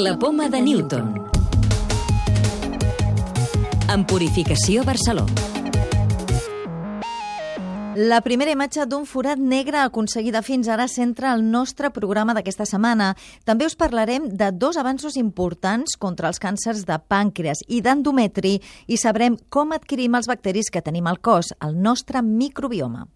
La poma de Newton. En Purificació Barceló. La primera imatge d'un forat negre aconseguida fins ara centra el nostre programa d'aquesta setmana. També us parlarem de dos avanços importants contra els càncers de pàncreas i d'endometri i sabrem com adquirim els bacteris que tenim al cos, el nostre microbioma.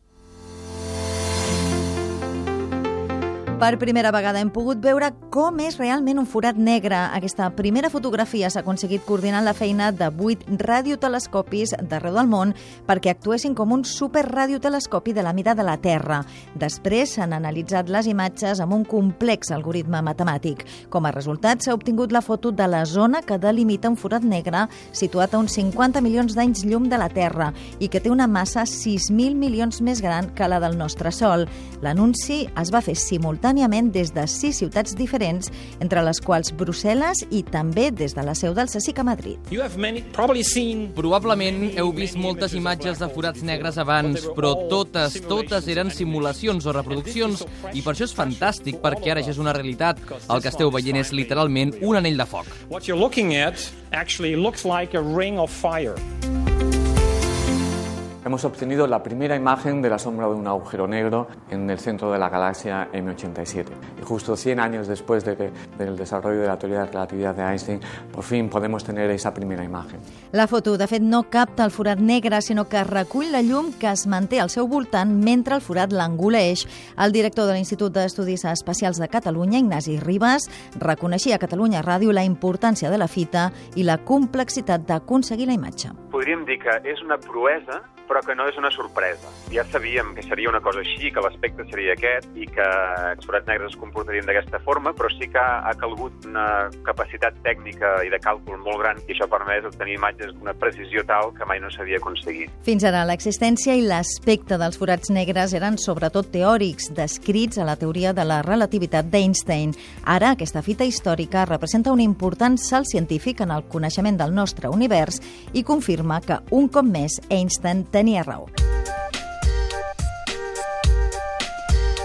Per primera vegada hem pogut veure com és realment un forat negre. Aquesta primera fotografia s'ha aconseguit coordinant la feina de vuit radiotelescopis d'arreu del món perquè actuessin com un superradiotelescopi de la mida de la Terra. Després s'han analitzat les imatges amb un complex algoritme matemàtic. Com a resultat, s'ha obtingut la foto de la zona que delimita un forat negre situat a uns 50 milions d'anys llum de la Terra i que té una massa 6.000 milions més gran que la del nostre Sol. L'anunci es va fer simultàniament simultàniament des de sis ciutats diferents, entre les quals Brussel·les i també des de la seu del CSIC a Madrid. Probablement heu vist moltes imatges de forats negres abans, però totes, totes eren simulacions o reproduccions, i per això és fantàstic, perquè ara ja és una realitat. El que esteu veient és literalment un anell de foc. What you're looking at actually looks like a ring of fire. Hemos obtenido la primera imagen de la sombra de un agujero negro en el centro de la galaxia M87. Y justo 100 años después de que, del desarrollo de la teoría de la relatividad de Einstein, por fin podemos tener esa primera imagen. La foto, de fet, no capta el forat negre, sinó que recull la llum que es manté al seu voltant mentre el forat l'engoleix. El director de l'Institut d'Estudis Espacials de Catalunya, Ignasi Ribas, reconeixia a Catalunya Ràdio la importància de la fita i la complexitat d'aconseguir la imatge. Podríem dir que és una proesa però que no és una sorpresa. Ja sabíem que seria una cosa així, que l'aspecte seria aquest i que els forats negres es comportarien d'aquesta forma, però sí que ha calgut una capacitat tècnica i de càlcul molt gran i això ha permès obtenir imatges d'una precisió tal que mai no s'havia aconseguit. Fins ara, l'existència i l'aspecte dels forats negres eren sobretot teòrics, descrits a la teoria de la relativitat d'Einstein. Ara, aquesta fita històrica representa un important salt científic en el coneixement del nostre univers i confirma que, un cop més, Einstein tenia Daniel Raul.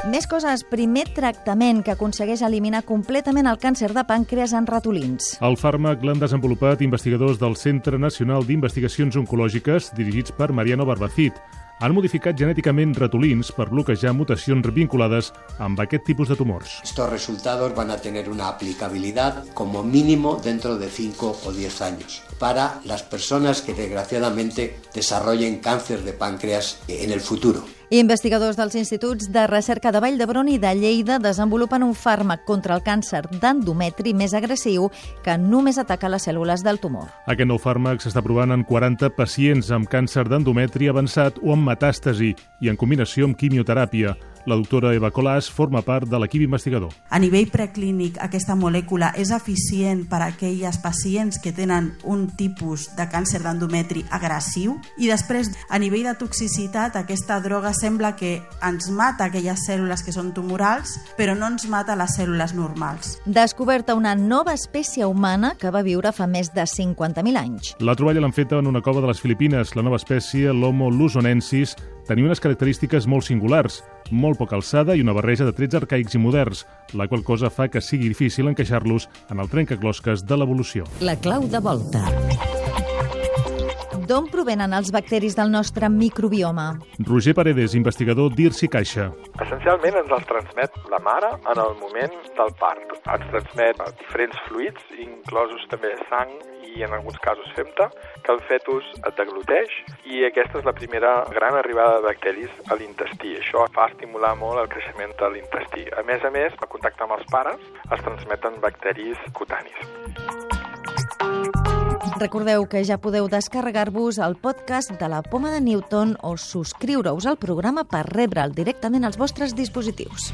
Més coses. Primer tractament que aconsegueix eliminar completament el càncer de pàncreas en ratolins. El fàrmac l'han desenvolupat investigadors del Centre Nacional d'Investigacions Oncològiques dirigits per Mariano Barbacid. Han modificat genèticament ratolins per bloquejar mutacions vinculades amb aquest tipus de tumors. Estos resultados van a tener una aplicabilidad como mínimo dentro de 5 o 10 años para las personas que desgraciadamente desarrollen cáncer de páncreas en el futuro. Investigadors dels instituts de recerca de Vall d'Hebron i de Lleida desenvolupen un fàrmac contra el càncer d'endometri més agressiu que només ataca les cèl·lules del tumor. Aquest nou fàrmac s'està provant en 40 pacients amb càncer d'endometri avançat o amb metàstasi i en combinació amb quimioteràpia. La doctora Eva Colàs forma part de l'equip investigador. A nivell preclínic, aquesta molècula és eficient per a aquelles pacients que tenen un tipus de càncer d'endometri agressiu i després, a nivell de toxicitat, aquesta droga sembla que ens mata aquelles cèl·lules que són tumorals, però no ens mata les cèl·lules normals. Descoberta una nova espècie humana que va viure fa més de 50.000 anys. La troballa l'han feta en una cova de les Filipines. La nova espècie, l'Homo luzonensis, tenia unes característiques molt singulars, molt poca alçada i una barreja de trets arcaics i moderns, la qual cosa fa que sigui difícil encaixar-los en el trencaclosques de l'evolució. La clau de volta. D'on provenen els bacteris del nostre microbioma? Roger Paredes, investigador d'Irsi Caixa. Essencialment ens els transmet la mare en el moment del part. Ens transmet diferents fluids, inclosos també sang i en alguns casos femta, que el fetus et degluteix i aquesta és la primera gran arribada de bacteris a l'intestí. Això fa estimular molt el creixement de l'intestí. A més a més, a contacte amb els pares es transmeten bacteris cutanis. Recordeu que ja podeu descarregar-vos el podcast de la Poma de Newton o subscriure-us al programa per rebre'l directament als vostres dispositius.